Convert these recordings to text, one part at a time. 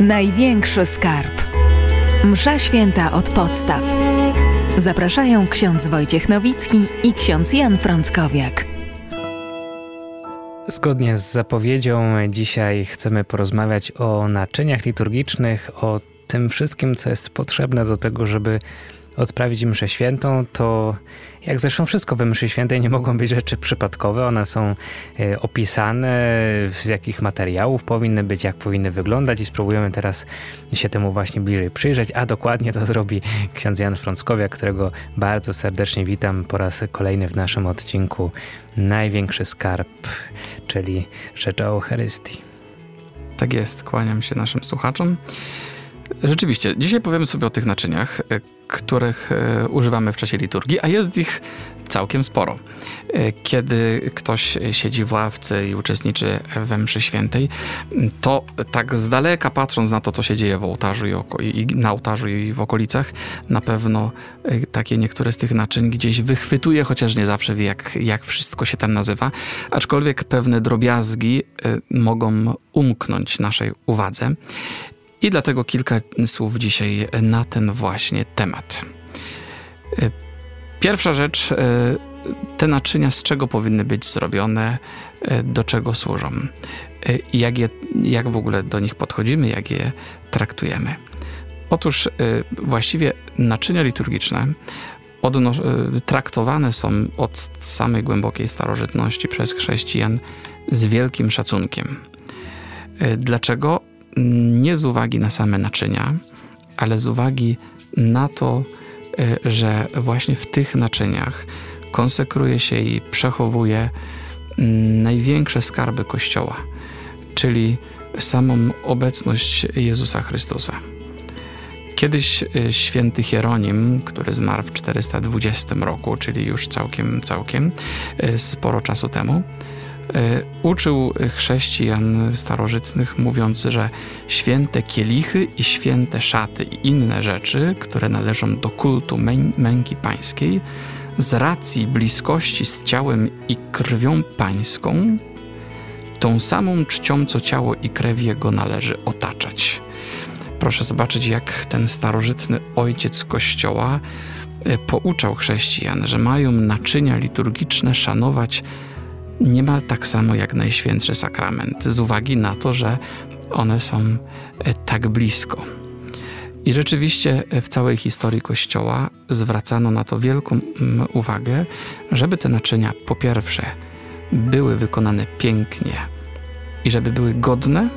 Największy skarb. Msza święta od podstaw. Zapraszają ksiądz Wojciech Nowicki i ksiądz Jan Frąckowiak. Zgodnie z zapowiedzią, dzisiaj chcemy porozmawiać o naczyniach liturgicznych, o tym wszystkim, co jest potrzebne do tego, żeby odprawić mszę świętą, to jak zresztą wszystko we mszy świętej nie mogą być rzeczy przypadkowe. One są e, opisane, z jakich materiałów powinny być, jak powinny wyglądać i spróbujemy teraz się temu właśnie bliżej przyjrzeć, a dokładnie to zrobi ksiądz Jan Frąckowiak, którego bardzo serdecznie witam po raz kolejny w naszym odcinku Największy Skarb, czyli Rzecz o Eucharystii. Tak jest, kłaniam się naszym słuchaczom. Rzeczywiście, dzisiaj powiemy sobie o tych naczyniach, e, których e, używamy w czasie liturgii, a jest ich całkiem sporo. E, kiedy ktoś siedzi w ławce i uczestniczy we mszy świętej, to tak z daleka patrząc na to, co się dzieje w ołtarzu i, oko, i na ołtarzu i w okolicach, na pewno takie niektóre z tych naczyń gdzieś wychwytuje, chociaż nie zawsze wie, jak, jak wszystko się tam nazywa, aczkolwiek pewne drobiazgi mogą umknąć naszej uwadze. I dlatego kilka słów dzisiaj na ten właśnie temat. E, pierwsza rzecz, e, te naczynia z czego powinny być zrobione, e, do czego służą jak, je, jak w ogóle do nich podchodzimy, jak je traktujemy. Otóż właściwie naczynia liturgiczne traktowane są od samej głębokiej starożytności przez chrześcijan z wielkim szacunkiem. Dlaczego? Nie z uwagi na same naczynia, ale z uwagi na to, e, że właśnie w tych naczyniach konsekruje się i przechowuje mm, największe skarby Kościoła, czyli samą obecność Jezusa Chrystusa. Kiedyś e, święty Hieronim, który zmarł w 420 roku, czyli już całkiem, całkiem e, sporo czasu temu, uczył chrześcijan starożytnych, mówiąc, że święte kielichy i święte szaty i inne rzeczy, które należą do kultu męki pańskiej, z racji bliskości z ciałem i krwią pańską, tą samą czcią, co ciało i krew jego należy otaczać. Proszę zobaczyć, jak ten starożytny ojciec Kościoła e, pouczał chrześcijan, że mają naczynia liturgiczne szanować niemal tak samo jak Najświętszy Sakrament, z uwagi na to, że one są e, tak blisko. I rzeczywiście w całej historii Kościoła zwracano na to wielką mm, uwagę, żeby te naczynia po pierwsze były wykonane pięknie i żeby były godne,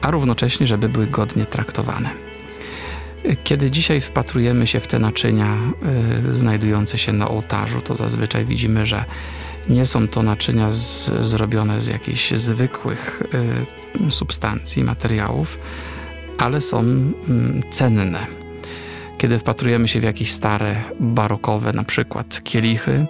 a równocześnie, żeby były godnie traktowane. Kiedy dzisiaj wpatrujemy się w te naczynia y, znajdujące się na ołtarzu, to zazwyczaj widzimy, że nie są to naczynia z, zrobione z jakichś zwykłych y, substancji, materiałów, ale są y, cenne. Kiedy wpatrujemy się w jakieś stare, barokowe, na przykład kielichy,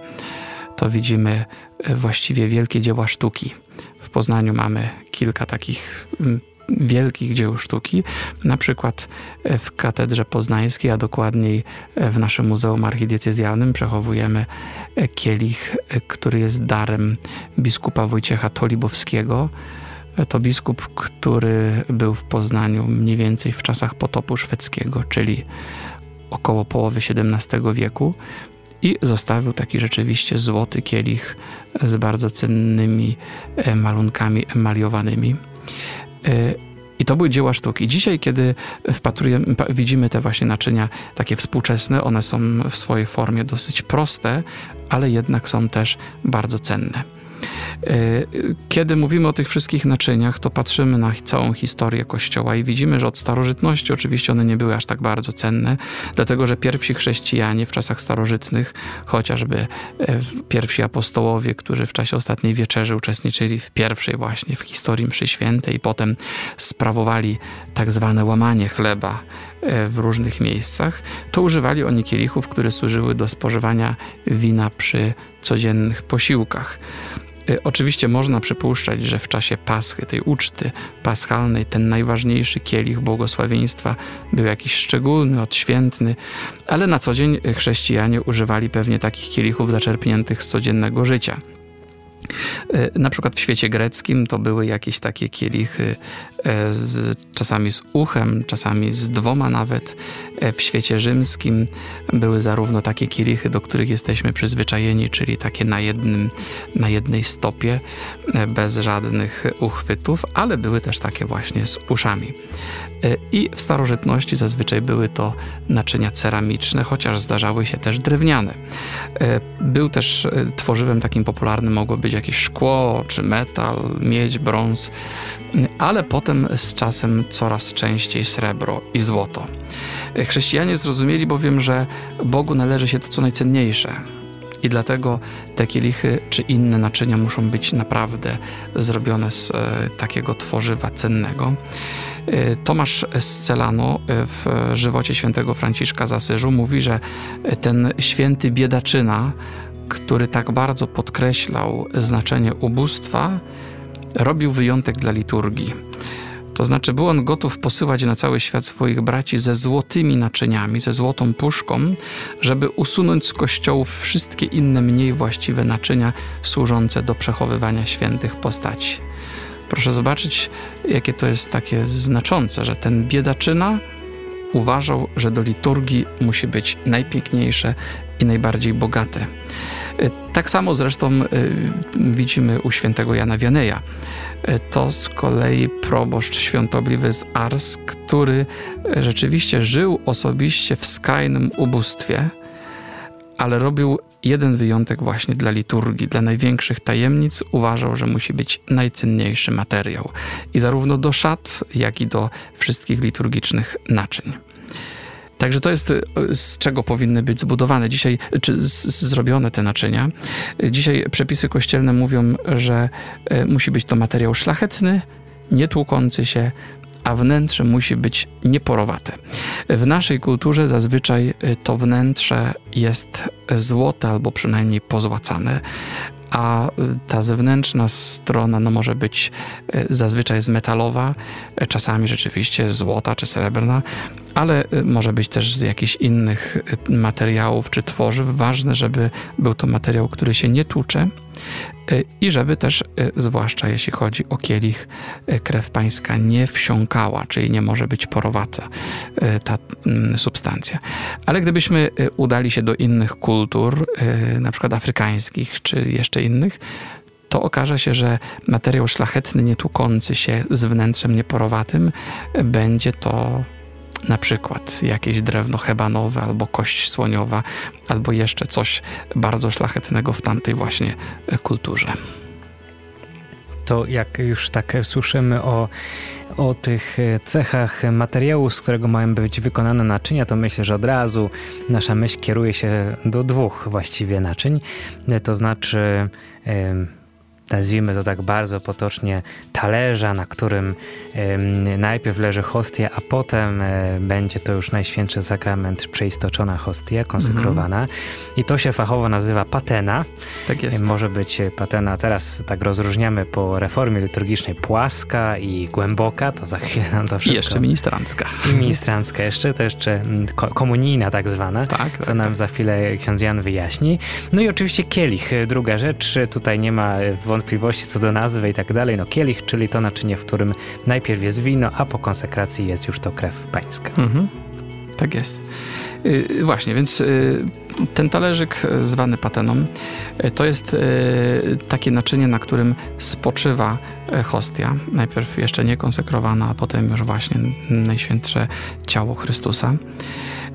to widzimy y, właściwie wielkie dzieła sztuki. W Poznaniu mamy kilka takich mm, wielkich dzieł sztuki, na przykład e, w Katedrze Poznańskiej, a dokładniej e, w naszym Muzeum Archidiecezjalnym przechowujemy e, kielich, który jest darem biskupa Wojciecha Tolibowskiego. To biskup, który był w Poznaniu mniej więcej w czasach potopu szwedzkiego, czyli około połowy XVII wieku i zostawił taki rzeczywiście złoty kielich z bardzo cennymi malunkami emaliowanymi. I to były dzieła sztuki. Dzisiaj, kiedy wpatrujemy, widzimy te właśnie naczynia takie współczesne, one są w swojej formie dosyć proste, ale jednak są też bardzo cenne. E, kiedy mówimy o tych wszystkich naczyniach, to patrzymy na całą historię Kościoła i widzimy, że od starożytności oczywiście one nie były aż tak bardzo cenne, dlatego że pierwsi chrześcijanie w czasach starożytnych, chociażby e, pierwsi apostołowie, którzy w czasie ostatniej wieczerzy uczestniczyli w pierwszej właśnie w historii mszy świętej i potem sprawowali tak zwane łamanie chleba e, w różnych miejscach, to używali oni kielichów, które służyły do spożywania wina przy codziennych posiłkach. Y, oczywiście można przypuszczać, że w czasie Paschy, tej uczty paschalnej, ten najważniejszy kielich błogosławieństwa był jakiś szczególny, odświętny, ale na co dzień chrześcijanie używali pewnie takich kielichów zaczerpniętych z codziennego życia. E, na przykład w świecie greckim to były jakieś takie kielichy z, czasami z uchem, czasami z dwoma nawet. E, w świecie rzymskim były zarówno takie kielichy, do których jesteśmy przyzwyczajeni, czyli takie na, jednym, na jednej stopie, bez żadnych uchwytów, ale były też takie właśnie z uszami. I w starożytności zazwyczaj były to naczynia ceramiczne, chociaż zdarzały się też drewniane. Był też tworzywem takim popularnym mogło być jakieś szkło, czy metal, miedź, brąz, ale potem z czasem coraz częściej srebro i złoto. Chrześcijanie zrozumieli bowiem, że Bogu należy się to co najcenniejsze. I dlatego te kielichy czy inne naczynia muszą być naprawdę zrobione z e, takiego tworzywa cennego. E, Tomasz Scelano e, w żywocie świętego Franciszka z Asyżu mówi, że ten święty biedaczyna który tak bardzo podkreślał znaczenie ubóstwa, robił wyjątek dla liturgii. To znaczy, był on gotów posyłać na cały świat swoich braci ze złotymi naczyniami, ze złotą puszką, żeby usunąć z kościołów wszystkie inne mniej właściwe naczynia służące do przechowywania świętych postaci. Proszę zobaczyć, jakie to jest takie znaczące, że ten biedaczyna uważał, że do liturgii musi być najpiękniejsze i najbardziej bogate. E, tak samo zresztą e, widzimy u świętego Jana Wianeja. E, to z kolei proboszcz świątobliwy z Ars, który rzeczywiście żył osobiście w skrajnym ubóstwie, ale robił jeden wyjątek właśnie dla liturgii, dla największych tajemnic. Uważał, że musi być najcenniejszy materiał i zarówno do szat, jak i do wszystkich liturgicznych naczyń. Także to jest y, z czego powinny być zbudowane dzisiaj, czy z, zrobione te naczynia. Dzisiaj przepisy kościelne mówią, że musi być to materiał szlachetny, nietłukący się, a wnętrze musi być nieporowate. W naszej kulturze zazwyczaj to wnętrze jest złote albo przynajmniej pozłacane, a ta zewnętrzna strona no, może być zazwyczaj jest metalowa, czasami rzeczywiście złota czy srebrna, ale może być też z jakichś innych materiałów czy tworzyw. Ważne, żeby był to materiał, który się nie tłucze, i żeby też, zwłaszcza jeśli chodzi o kielich, krew pańska nie wsiąkała, czyli nie może być porowata ta mm, substancja. Ale gdybyśmy udali się do innych kultur, na przykład afrykańskich czy jeszcze innych, to okaże się, że materiał szlachetny, nietłukący się z wnętrzem nieporowatym będzie to na przykład jakieś drewno hebanowe albo kość słoniowa, albo jeszcze coś bardzo szlachetnego w tamtej właśnie kulturze. To jak już tak słyszymy o, o tych cechach materiału, z którego mają być wykonane naczynia, to myślę, że od razu nasza myśl kieruje się do dwóch właściwie naczyń. To znaczy nazwijmy to tak bardzo potocznie, talerza, na którym najpierw leży hostia, a potem e, będzie to już Najświętszy Sakrament, przeistoczona hostia, konsekrowana. Mhm. I to się fachowo nazywa patena. Tak jest. Może być patena, teraz tak rozróżniamy po reformie liturgicznej, płaska i głęboka, to za chwilę nam to wszystko... I jeszcze ministrancka. I ministrancka jeszcze, to jeszcze mm, komunijna tak zwana, tak, tak, to nam tak. za chwilę ksiądz Jan wyjaśni. No i oczywiście kielich, druga rzecz, tutaj nie ma wątpliwości, wątpliwości co do nazwy i tak dalej. No kielich, czyli to naczynie, w którym najpierw jest wino, a po konsekracji jest już to krew pańska. Mhm. Tak jest. Yy, właśnie, więc yy, ten talerzyk zwany pateną yy, to jest y, takie naczynie, na którym spoczywa y, hostia. Najpierw jeszcze nie konsekrowana, a potem już właśnie najświętsze ciało Chrystusa.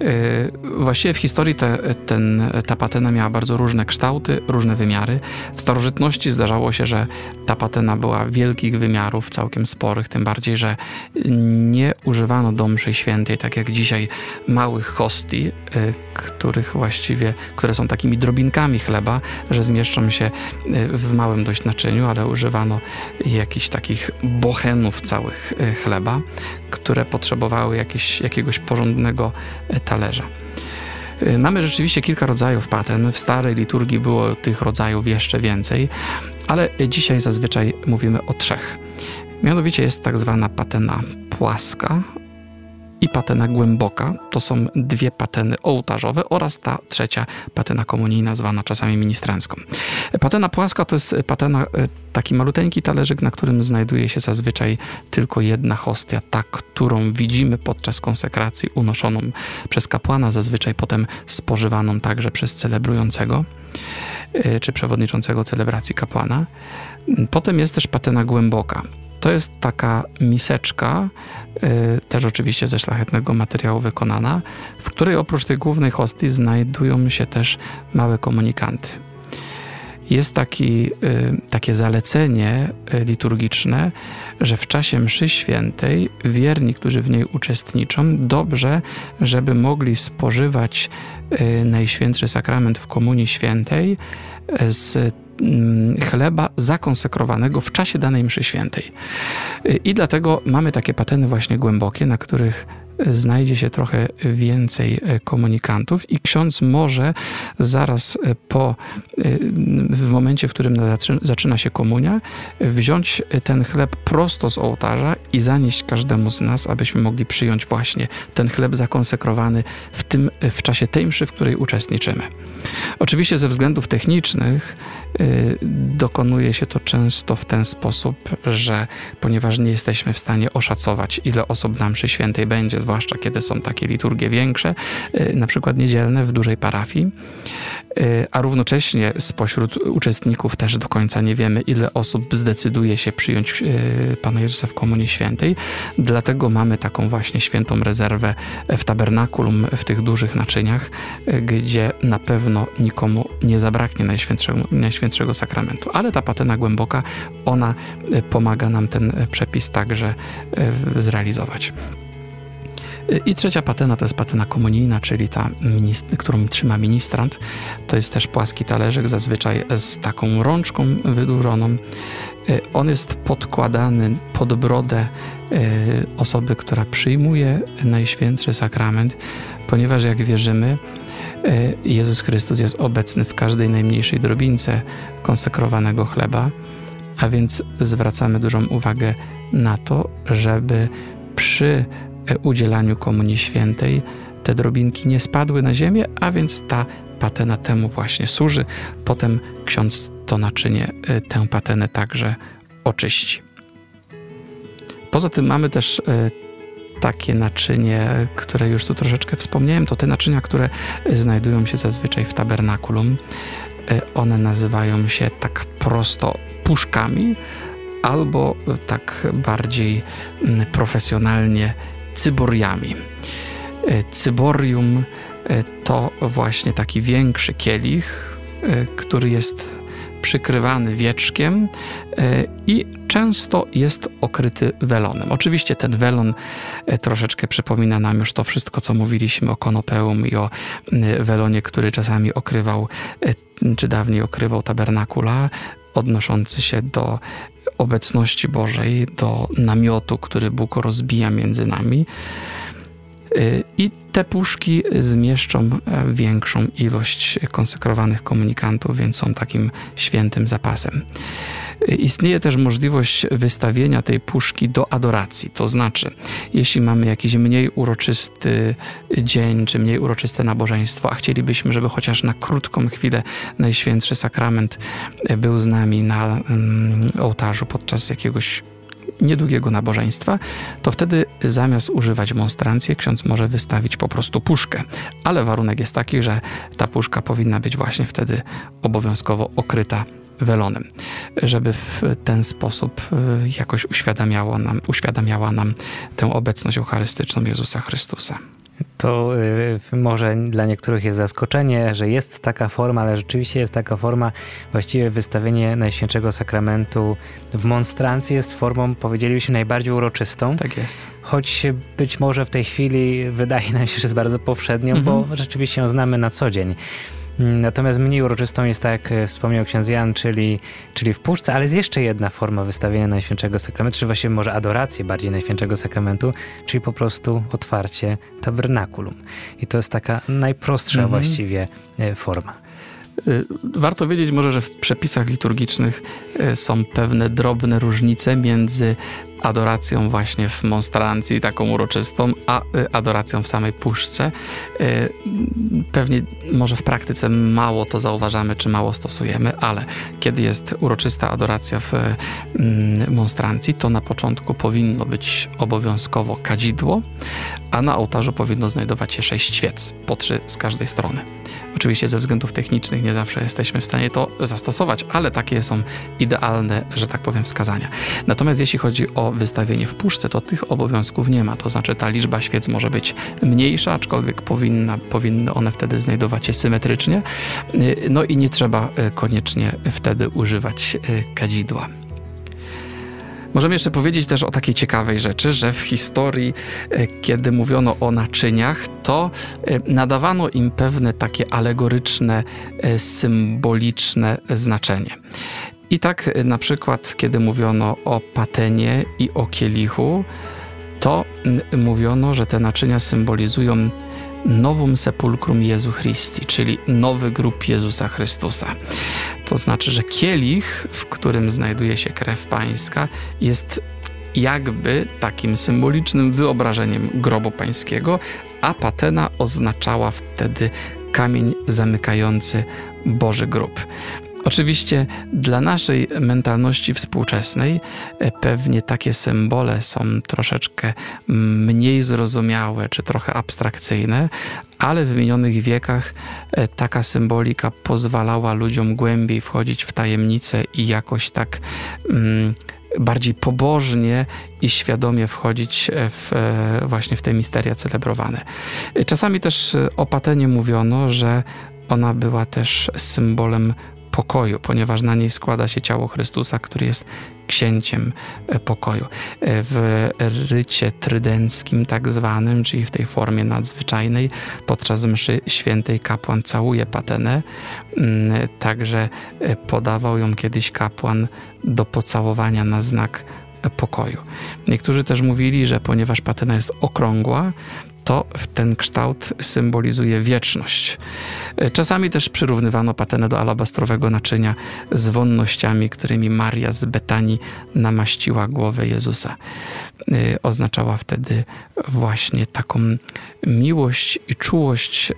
Y, właściwie w historii te, ten, ta patena miała bardzo różne kształty, różne wymiary. W starożytności zdarzało się, że ta patena była wielkich wymiarów, całkiem sporych, tym bardziej, że nie używano do mszy świętej, tak jak dzisiaj, małych hostii, y, których właściwie, które są takimi drobinkami chleba, że zmieszczą się y, w małym dość naczyniu, ale używano jakichś takich bochenów całych chleba, które potrzebowały jakieś, jakiegoś porządnego talerza. Y, mamy rzeczywiście kilka rodzajów paten. W starej liturgii było tych rodzajów jeszcze więcej, ale dzisiaj zazwyczaj mówimy o trzech. Mianowicie jest tak zwana patena płaska i patena głęboka. To są dwie pateny ołtarzowe oraz ta trzecia patena komunijna, zwana czasami ministrancką. Patena płaska to jest patena, e, taki maluteńki talerzyk, na którym znajduje się zazwyczaj tylko jedna hostia, ta, którą widzimy podczas konsekracji, unoszoną przez kapłana, zazwyczaj potem spożywaną także przez celebrującego e, czy przewodniczącego celebracji kapłana. Potem jest też patena głęboka. To jest taka miseczka, y, też oczywiście ze szlachetnego materiału wykonana, w której oprócz tej głównej hostii znajdują się też małe komunikanty. Jest taki, y, takie zalecenie y, liturgiczne, że w czasie mszy świętej wierni, którzy w niej uczestniczą, dobrze, żeby mogli spożywać Najświętszy Sakrament w Komunii Świętej z chleba zakonsekrowanego w czasie danej mszy świętej. I dlatego mamy takie pateny właśnie głębokie, na których znajdzie się trochę więcej e, komunikantów i ksiądz może zaraz e, po, e, w momencie, w którym zaczyna się komunia, wziąć ten chleb prosto z ołtarza i zanieść każdemu z nas, abyśmy mogli przyjąć właśnie ten chleb zakonsekrowany w, tym, w czasie tej mszy, w której uczestniczymy. Oczywiście ze względów technicznych dokonuje się to często w ten sposób, że ponieważ nie jesteśmy w stanie oszacować, ile osób na mszy świętej będzie, zwłaszcza kiedy są takie liturgie większe, y, na przykład niedzielne w dużej parafii, y, a równocześnie spośród uczestników też do końca nie wiemy, ile osób zdecyduje się przyjąć y, Pana Jezusa w Komunii Świętej. Dlatego mamy taką właśnie świętą rezerwę w tabernakulum, w tych dużych naczyniach, gdzie na pewno nikomu nie zabraknie Najświętszego, Najświętszego Sakramentu. Ale ta patena głęboka, ona pomaga nam ten przepis także zrealizować. I trzecia patena to jest patena komunijna, czyli ta, którą trzyma ministrant. To jest też płaski talerzyk, zazwyczaj z taką rączką wydłużoną. Y, on jest podkładany pod brodę y, osoby, która przyjmuje Najświętszy Sakrament, ponieważ jak wierzymy, y, Jezus Chrystus jest obecny w każdej najmniejszej drobince konsekrowanego chleba, a więc zwracamy dużą uwagę na to, żeby przy udzielaniu Komunii Świętej te drobinki nie spadły na ziemię, a więc ta patena temu właśnie służy. Potem ksiądz to naczynie, y, tę patenę także oczyści. Poza tym mamy też y, takie naczynie, które już tu troszeczkę wspomniałem, to te naczynia, które znajdują się zazwyczaj w tabernakulum. One nazywają się tak prosto puszkami, albo tak bardziej mm, profesjonalnie cyboriami. E, cyborium e, to właśnie taki większy kielich, e, który jest przykrywany wieczkiem i często jest okryty welonem. Oczywiście ten welon troszeczkę przypomina nam już to wszystko, co mówiliśmy o konopeum i o welonie, który czasami okrywał, czy dawniej okrywał tabernakula, odnoszący się do obecności Bożej, do namiotu, który Bóg rozbija między nami. Y, I te puszki zmieszczą e, większą ilość konsekrowanych komunikantów, więc są takim świętym zapasem. Istnieje też możliwość wystawienia tej puszki do adoracji, to znaczy, jeśli mamy jakiś mniej uroczysty dzień, czy mniej uroczyste nabożeństwo, a chcielibyśmy, żeby chociaż na krótką chwilę Najświętszy Sakrament był z nami na mm, ołtarzu podczas jakiegoś niedługiego nabożeństwa, to wtedy zamiast używać monstrancji, ksiądz może wystawić po prostu puszkę. Ale warunek jest taki, że ta puszka powinna być właśnie wtedy obowiązkowo okryta welonem, żeby w ten sposób y, jakoś uświadamiało nam, uświadamiała nam tę obecność eucharystyczną Jezusa Chrystusa. To y, może dla niektórych jest zaskoczenie, że jest taka forma, ale rzeczywiście jest taka forma. Właściwie wystawienie Najświętszego Sakramentu w monstrancji jest formą, powiedzielibyśmy, najbardziej uroczystą. Tak jest. Choć być może w tej chwili wydaje nam się, że jest bardzo powszednią, mhm. bo rzeczywiście ją znamy na co dzień. Natomiast mniej uroczystą jest, tak jak e, wspomniał ksiądz Jan, czyli, czyli w puszce, ale jest jeszcze jedna forma wystawienia Najświętszego Sakramentu, czy właściwie może adoracji bardziej Najświętszego Sakramentu, czyli po prostu otwarcie tabernakulum. I to jest taka najprostsza mhm. właściwie e, forma. E, warto wiedzieć może, że w przepisach liturgicznych są pewne drobne różnice między adoracją właśnie w monstrancji, taką uroczystą, a adoracją w samej puszce. Pewnie może w praktyce mało to zauważamy, czy mało stosujemy, ale kiedy jest uroczysta adoracja w mm, monstrancji, to na początku powinno być obowiązkowo kadzidło, a na ołtarzu powinno znajdować się sześć świec, po trzy z każdej strony. Oczywiście ze względów technicznych nie zawsze jesteśmy w stanie to zastosować, ale takie są idealne, że tak powiem, wskazania. Natomiast jeśli chodzi o wystawienie w puszce, to tych obowiązków nie ma. To znaczy ta liczba świec może być mniejsza, aczkolwiek powinna, powinny one wtedy znajdować się symetrycznie. No i nie trzeba e, koniecznie wtedy używać e, kadzidła. Możemy jeszcze powiedzieć też o takiej ciekawej rzeczy, że w historii, kiedy mówiono o naczyniach, to nadawano im pewne takie alegoryczne, symboliczne znaczenie. I tak na przykład, kiedy mówiono o patenie i o kielichu, to mówiono, że te naczynia symbolizują nowum sepulcrum Jezu Christi, czyli nowy grób Jezusa Chrystusa. To znaczy, że kielich, w którym znajduje się krew pańska, jest jakby takim symbolicznym wyobrażeniem grobu pańskiego, a patena oznaczała wtedy kamień zamykający Boży grób. Oczywiście dla naszej mentalności współczesnej e, pewnie takie symbole są troszeczkę mniej zrozumiałe czy trochę abstrakcyjne, ale w minionych wiekach e, taka symbolika pozwalała ludziom głębiej wchodzić w tajemnice i jakoś tak. Mm, bardziej pobożnie i świadomie wchodzić w, e, właśnie w te misteria celebrowane. Czasami też o patenie mówiono, że ona była też symbolem pokoju, ponieważ na niej składa się ciało Chrystusa, który jest księciem e, pokoju. E, w rycie trydenckim tak zwanym, czyli w tej formie nadzwyczajnej, podczas mszy świętej kapłan całuje patenę, mm, także e, podawał ją kiedyś kapłan do pocałowania na znak pokoju. Niektórzy też mówili, że ponieważ patena jest okrągła, to ten kształt symbolizuje wieczność. Czasami też przyrównywano patenę do alabastrowego naczynia z wonnościami, którymi Maria z Betanii namaściła głowę Jezusa. Y, oznaczała wtedy właśnie taką miłość i czułość y,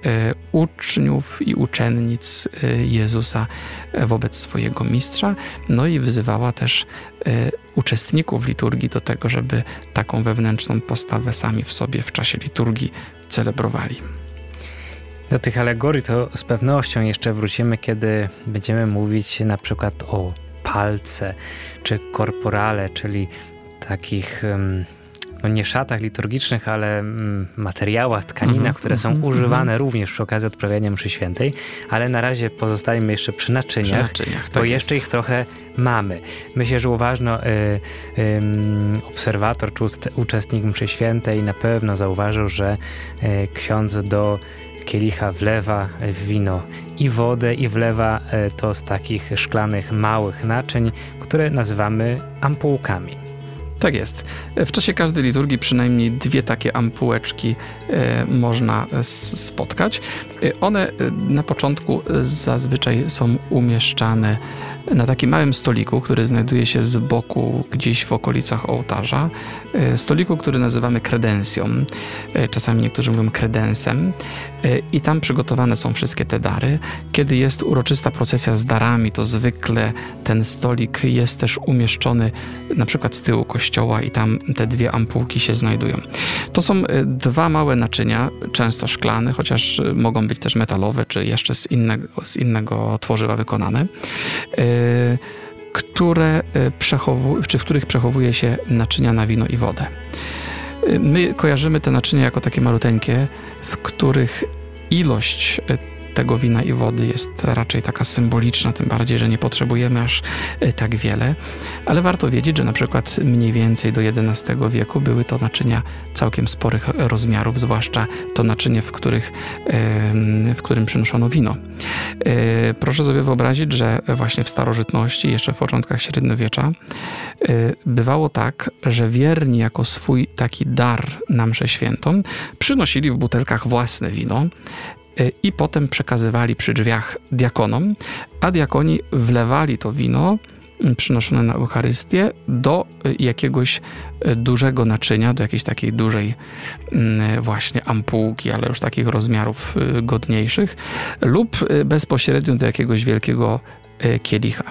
uczniów i uczennic y, Jezusa wobec swojego mistrza, no i wyzywała też uczestników liturgii do tego, żeby taką wewnętrzną postawę sami w sobie w czasie liturgii celebrowali. Do tych alegorii to z pewnością jeszcze wrócimy, kiedy będziemy mówić na przykład o palce czy korporale, czyli takich no nie szatach liturgicznych, ale mm, materiałach, tkaninach, mm -hmm, które są mm -hmm. używane również przy okazji odprawiania mszy świętej, ale na razie pozostajemy jeszcze przy naczyniach, przy naczyniach bo tak jeszcze jest. ich trochę mamy. Myślę, że uważno y, y, obserwator czy uczestnik mszy świętej na pewno zauważył, że y, ksiądz do kielicha wlewa wino i wodę i wlewa y, to z takich szklanych małych naczyń, które nazywamy ampułkami. Tak jest. W czasie każdej liturgii przynajmniej dwie takie ampułeczki e, można spotkać. E, one e, na początku zazwyczaj są umieszczane na takim małym stoliku, który znajduje się z boku gdzieś w okolicach ołtarza. E, stoliku, który nazywamy kredencją. E, czasami niektórzy mówią kredensem. E, I tam przygotowane są wszystkie te dary. Kiedy jest uroczysta procesja z darami, to zwykle ten stolik jest też umieszczony na przykład z tyłu kościoła i tam te dwie ampułki się znajdują. To są dwa małe naczynia, często szklane, chociaż mogą być też metalowe, czy jeszcze z innego, z innego tworzywa wykonane które przechowują, czy w których przechowuje się naczynia na wino i wodę. My kojarzymy te naczynia jako takie maluteńkie, w których ilość tego wina i wody jest raczej taka symboliczna, tym bardziej, że nie potrzebujemy aż e, tak wiele. Ale warto wiedzieć, że na przykład mniej więcej do XI wieku były to naczynia całkiem sporych rozmiarów, zwłaszcza to naczynie, w, których, w którym przynoszono wino. E, proszę sobie wyobrazić, że właśnie w starożytności, jeszcze w początkach średniowiecza, e, bywało tak, że wierni jako swój taki dar na mszę świętą przynosili w butelkach własne wino, i potem przekazywali przy drzwiach diakonom, a diakoni wlewali to wino przynoszone na Eucharystię do jakiegoś dużego naczynia, do jakiejś takiej dużej właśnie ampułki, ale już takich rozmiarów godniejszych, lub bezpośrednio do jakiegoś wielkiego kielicha.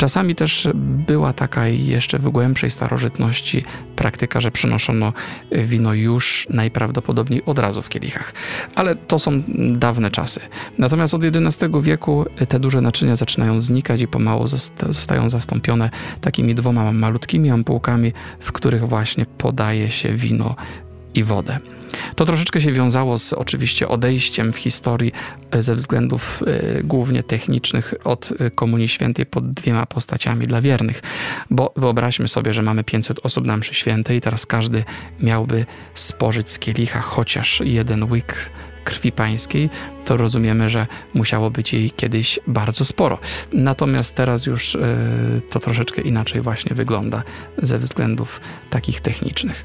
Czasami też była taka jeszcze w głębszej starożytności praktyka, że przynoszono wino już najprawdopodobniej od razu w kielichach. Ale to są dawne czasy. Natomiast od XI wieku te duże naczynia zaczynają znikać i pomału zostają zastąpione takimi dwoma malutkimi ampułkami, w których właśnie podaje się wino i wodę. To troszeczkę się wiązało z oczywiście odejściem w historii e, ze względów y, głównie technicznych od e, Komunii Świętej pod dwiema postaciami dla wiernych. Bo wyobraźmy sobie, że mamy 500 osób na mszy świętej i teraz każdy miałby spożyć z kielicha chociaż jeden łyk krwi pańskiej, to rozumiemy, że musiało być jej kiedyś bardzo sporo. Natomiast teraz już e, to troszeczkę inaczej właśnie wygląda ze względów takich technicznych.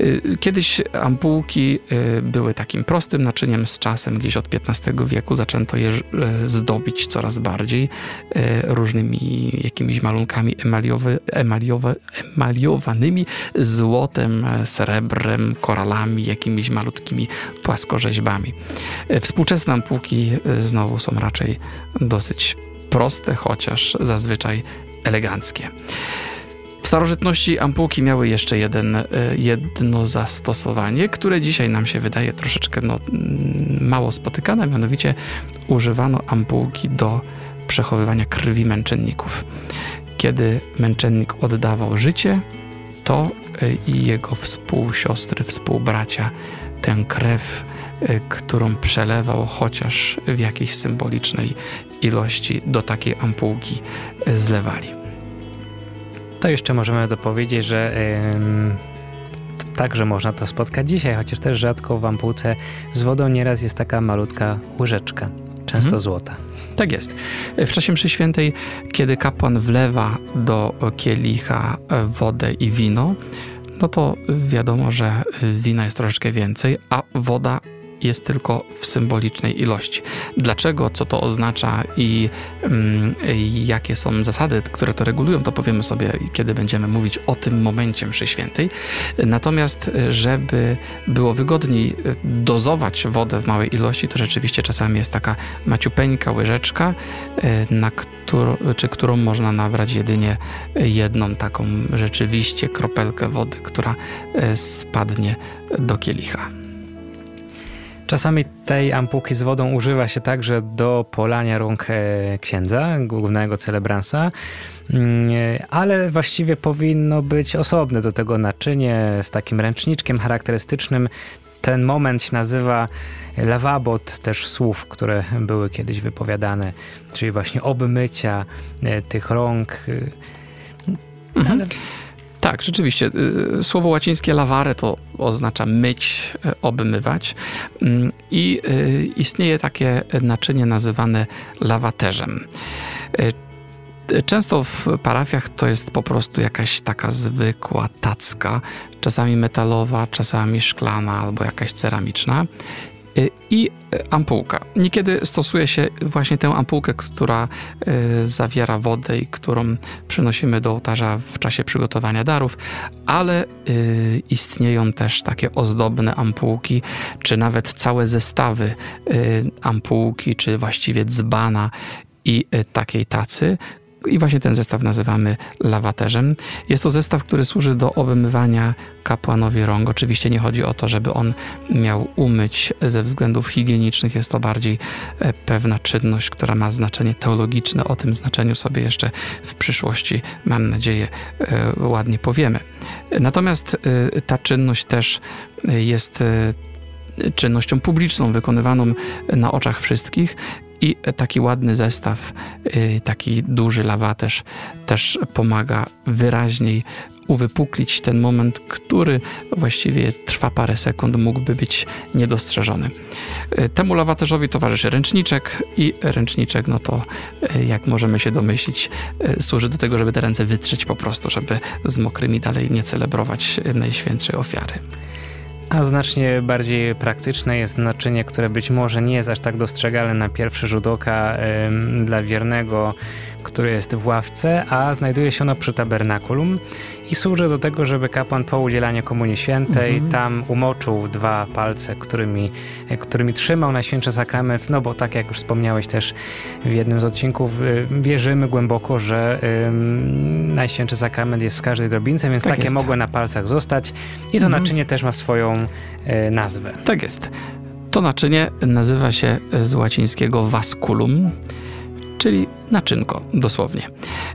E, kiedyś ampułki e, były takim prostym naczyniem z czasem, gdzieś od XV wieku zaczęto je zdobić coraz bardziej różnymi jakimiś malunkami emaliowy, emaliowanymi złotem, srebrem, koralami, jakimiś malutkimi płaskorzeźbami. Współczesne ampułki y, znowu są raczej dosyć proste, chociaż zazwyczaj eleganckie. W starożytności ampułki miały jeszcze jeden, y, jedno zastosowanie, które dzisiaj nam się wydaje troszeczkę no, mm, mało spotykane, mianowicie używano ampułki do przechowywania krwi męczenników. Kiedy męczennik oddawał życie, to i jego współsiostry, współbracia tę krew którą przelewał chociaż w jakiejś symbolicznej ilości do takiej ampułki y, zlewali. To jeszcze możemy dopowiedzieć, że yy, także można to spotkać dzisiaj, chociaż też rzadko w ampułce z wodą nieraz jest taka malutka łyżeczka, często mhm. złota. Tak jest. W czasie mszy świętej, kiedy kapłan wlewa do kielicha wodę i wino, no to wiadomo, że wina jest troszeczkę więcej, a woda jest tylko w symbolicznej ilości. Dlaczego, co to oznacza i mm, jakie są zasady, które to regulują, to powiemy sobie, kiedy będziemy mówić o tym momencie mszy świętej. Natomiast, żeby było wygodniej dozować wodę w małej ilości, to rzeczywiście czasami jest taka maciupeńka łyżeczka, e, na czy którą można nabrać jedynie jedną taką rzeczywiście kropelkę wody, która e, spadnie do kielicha. Czasami tej ampułki z wodą używa się także do polania rąk e, księdza, głównego celebransa, mm, ale właściwie powinno być osobne do tego naczynie z takim ręczniczkiem charakterystycznym. Ten moment się nazywa lawabot też słów, które były kiedyś wypowiadane, czyli właśnie obmycia e, tych rąk. Mhm. Ale tak, rzeczywiście. Y, słowo łacińskie lavare to oznacza myć, e, obmywać. Mm, I y, istnieje takie naczynie nazywane lawaterzem. Często w parafiach to jest po prostu jakaś taka zwykła tacka, czasami metalowa, czasami szklana albo jakaś ceramiczna. Y, i ampułka. Niekiedy stosuje się właśnie tę ampułkę, która y, zawiera wodę i którą przynosimy do ołtarza w czasie przygotowania darów, ale y, istnieją też takie ozdobne ampułki, czy nawet całe zestawy ampułki, czy właściwie dzbana i takiej tacy, i właśnie ten zestaw nazywamy lawaterzem. Jest to zestaw, który służy do obmywania kapłanowi rąk. Oczywiście nie chodzi o to, żeby on miał umyć ze względów higienicznych. Jest to bardziej e, pewna czynność, która ma znaczenie teologiczne. O tym znaczeniu sobie jeszcze w przyszłości, mam nadzieję, e, ładnie powiemy. Natomiast e, ta czynność też jest czynnością publiczną, wykonywaną na oczach wszystkich i taki ładny zestaw, y, taki duży lawaterz też pomaga wyraźniej uwypuklić ten moment, który właściwie trwa parę sekund, mógłby być niedostrzeżony. Y, temu lawaterzowi towarzyszy ręczniczek i ręczniczek, no to y, jak możemy się domyślić, służy do tego, żeby te ręce wytrzeć po prostu, żeby z mokrymi dalej nie celebrować Najświętszej Ofiary. A znacznie bardziej praktyczne jest naczynie, które być może nie jest aż tak dostrzegalne na pierwszy rzut oka dla wiernego, który jest w ławce, a znajduje się ono przy tabernakulum i służy do tego, żeby kapłan po udzielaniu Komunii Świętej mhm. tam umoczył dwa palce, którymi, którymi trzymał Najświętszy Sakrament, no bo tak jak już wspomniałeś też w jednym z odcinków, y, wierzymy głęboko, że ym, Najświętszy Sakrament jest w każdej drobince, więc tak takie jest. mogły na palcach zostać i to mhm. naczynie też ma swoją y, nazwę. Tak jest. To naczynie nazywa się z łacińskiego vasculum czyli naczynko, dosłownie.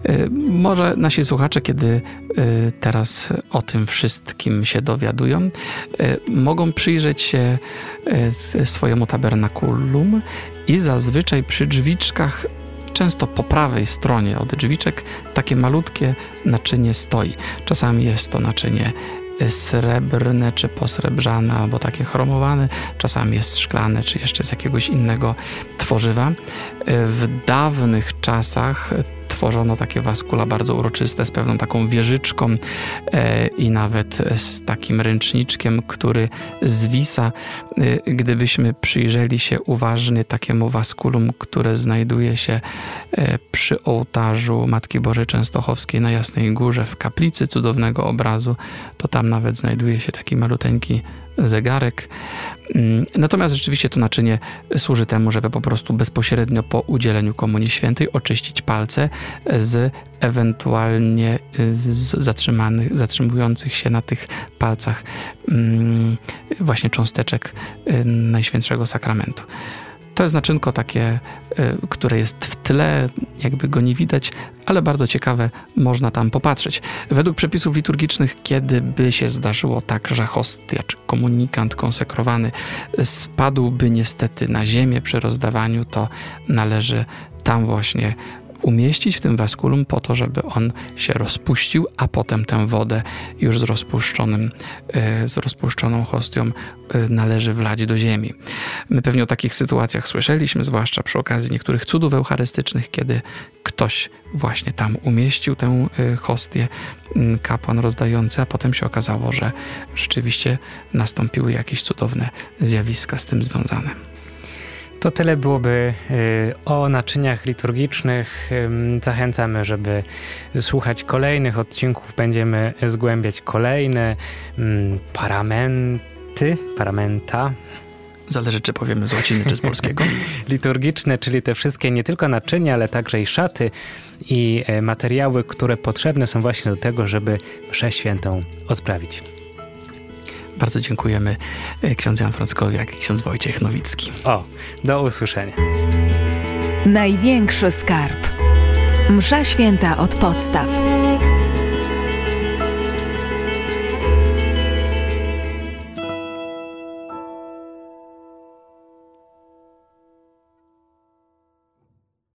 E, może nasi słuchacze, kiedy e, teraz o tym wszystkim się dowiadują, e, mogą przyjrzeć się swojemu tabernakulum i zazwyczaj przy drzwiczkach często po prawej stronie od drzwiczek takie malutkie naczynie stoi. Czasami jest to naczynie srebrne czy posrebrzane, albo takie chromowane, czasami jest szklane, czy jeszcze z jakiegoś innego tworzywa. W dawnych czasach tworzono takie waskula bardzo uroczyste z pewną taką wieżyczką e, i nawet z takim ręczniczkiem, który zwisa. E, gdybyśmy przyjrzeli się uważnie takiemu waskulum, które znajduje się e, przy ołtarzu Matki Bożej Częstochowskiej na Jasnej Górze w kaplicy cudownego obrazu, to tam nawet znajduje się taki maluteńki zegarek. Mm, natomiast rzeczywiście to naczynie służy temu, żeby po prostu bezpośrednio po udzieleniu Komunii Świętej oczyścić palce z ewentualnie y, zatrzymanych, zatrzymujących się na tych palcach mm, właśnie cząsteczek y, Najświętszego Sakramentu. To jest naczynko takie, y, które jest w tle, jakby go nie widać, ale bardzo ciekawe, można tam popatrzeć. Według przepisów liturgicznych, kiedy by się zdarzyło tak, że hostia czy komunikant konsekrowany spadłby niestety na ziemię przy rozdawaniu, to należy tam właśnie umieścić w tym waskulum po to, żeby on się rozpuścił, a potem tę wodę już z rozpuszczonym, e, z rozpuszczoną hostią e, należy wlać do ziemi. My pewnie o takich sytuacjach słyszeliśmy, zwłaszcza przy okazji niektórych cudów eucharystycznych, kiedy ktoś właśnie tam umieścił tę e, hostię, kapłan rozdający, a potem się okazało, że rzeczywiście nastąpiły jakieś cudowne zjawiska z tym związane. To tyle byłoby y, o naczyniach liturgicznych. Zachęcamy, żeby słuchać kolejnych odcinków. Będziemy zgłębiać kolejne paramenty, paramenta. Zależy, czy powiemy z łaciny, czy z polskiego. Liturgiczne, czyli te wszystkie nie tylko naczynia, ale także i szaty i e, materiały, które potrzebne są właśnie do tego, żeby mszę świętą odprawić. Bardzo dziękujemy e, ksiądz Jan Frąckowiak i ksiądz Wojciech Nowicki. O, do usłyszenia. Największy skarb. Msza święta od podstaw.